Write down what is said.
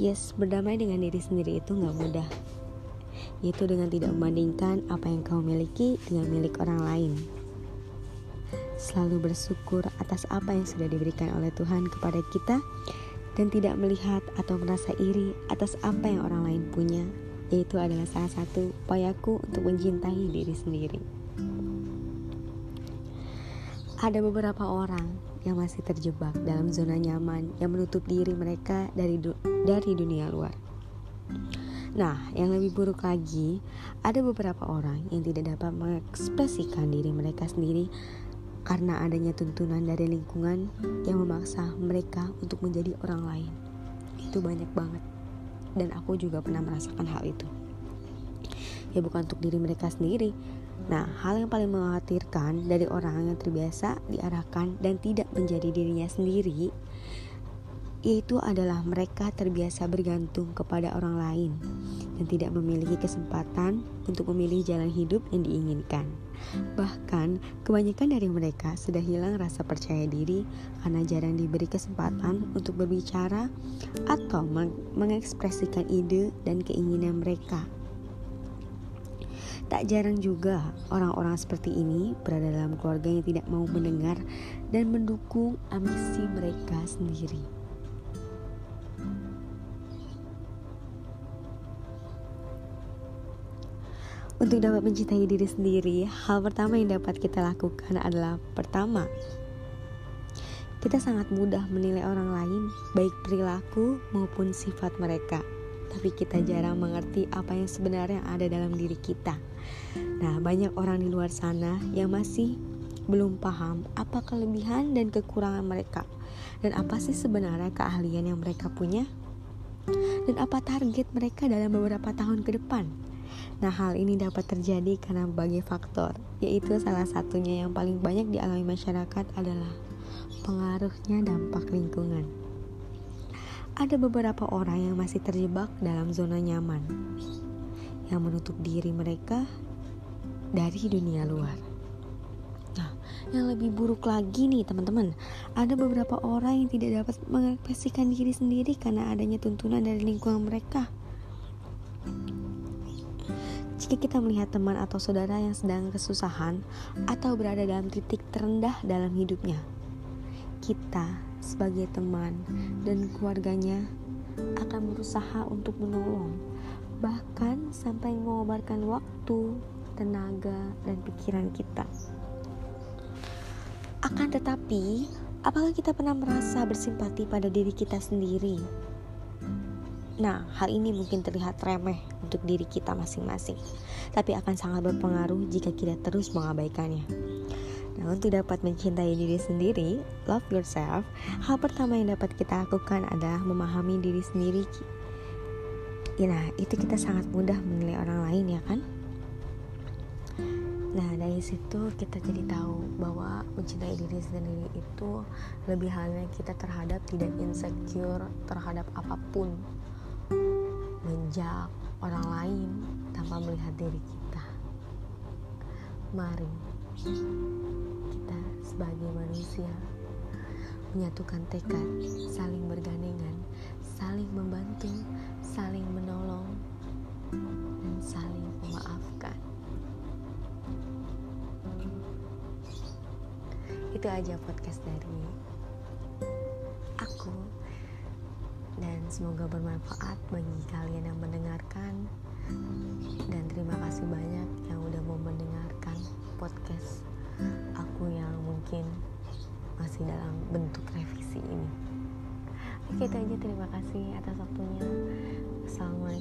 Yes, berdamai dengan diri sendiri itu nggak mudah. Yaitu dengan tidak membandingkan apa yang kau miliki dengan milik orang lain. Selalu bersyukur atas apa yang sudah diberikan oleh Tuhan kepada kita dan tidak melihat atau merasa iri atas apa yang orang lain punya. Yaitu adalah salah satu upayaku untuk mencintai diri sendiri. Ada beberapa orang yang masih terjebak dalam zona nyaman yang menutup diri mereka dari du dari dunia luar. Nah, yang lebih buruk lagi, ada beberapa orang yang tidak dapat mengekspresikan diri mereka sendiri karena adanya tuntunan dari lingkungan yang memaksa mereka untuk menjadi orang lain. Itu banyak banget. Dan aku juga pernah merasakan hal itu. Ya bukan untuk diri mereka sendiri, Nah, hal yang paling mengkhawatirkan dari orang yang terbiasa diarahkan dan tidak menjadi dirinya sendiri yaitu adalah mereka terbiasa bergantung kepada orang lain dan tidak memiliki kesempatan untuk memilih jalan hidup yang diinginkan. Bahkan, kebanyakan dari mereka sudah hilang rasa percaya diri karena jarang diberi kesempatan untuk berbicara atau mengekspresikan ide dan keinginan mereka Tak jarang juga orang-orang seperti ini berada dalam keluarga yang tidak mau mendengar dan mendukung ambisi mereka sendiri. Untuk dapat mencintai diri sendiri, hal pertama yang dapat kita lakukan adalah pertama, kita sangat mudah menilai orang lain, baik perilaku maupun sifat mereka tapi kita jarang mengerti apa yang sebenarnya ada dalam diri kita. Nah, banyak orang di luar sana yang masih belum paham apa kelebihan dan kekurangan mereka, dan apa sih sebenarnya keahlian yang mereka punya, dan apa target mereka dalam beberapa tahun ke depan. Nah, hal ini dapat terjadi karena berbagai faktor, yaitu salah satunya yang paling banyak dialami masyarakat adalah pengaruhnya dampak lingkungan ada beberapa orang yang masih terjebak dalam zona nyaman yang menutup diri mereka dari dunia luar. Nah, yang lebih buruk lagi nih teman-teman, ada beberapa orang yang tidak dapat mengekspresikan diri sendiri karena adanya tuntunan dari lingkungan mereka. Jika kita melihat teman atau saudara yang sedang kesusahan atau berada dalam titik terendah dalam hidupnya, kita sebagai teman dan keluarganya akan berusaha untuk menolong, bahkan sampai mengobarkan waktu, tenaga, dan pikiran kita. Akan tetapi, apakah kita pernah merasa bersimpati pada diri kita sendiri? Nah, hal ini mungkin terlihat remeh untuk diri kita masing-masing, tapi akan sangat berpengaruh jika kita terus mengabaikannya. Untuk dapat mencintai diri sendiri, love yourself, hal pertama yang dapat kita lakukan adalah memahami diri sendiri. Ya, nah, itu kita sangat mudah menilai orang lain ya kan? Nah, dari situ kita jadi tahu bahwa mencintai diri sendiri itu lebih halnya kita terhadap tidak insecure terhadap apa pun. Menjak orang lain tanpa melihat diri kita. Mari sebagai manusia menyatukan tekad, saling bergandengan, saling membantu, saling menolong, dan saling memaafkan. Itu aja podcast dari aku dan semoga bermanfaat bagi kalian yang mendengarkan dan terima kasih banyak yang udah mau mendengarkan podcast mungkin masih dalam bentuk revisi ini. Oke itu aja. Terima kasih atas waktunya. Assalamualaikum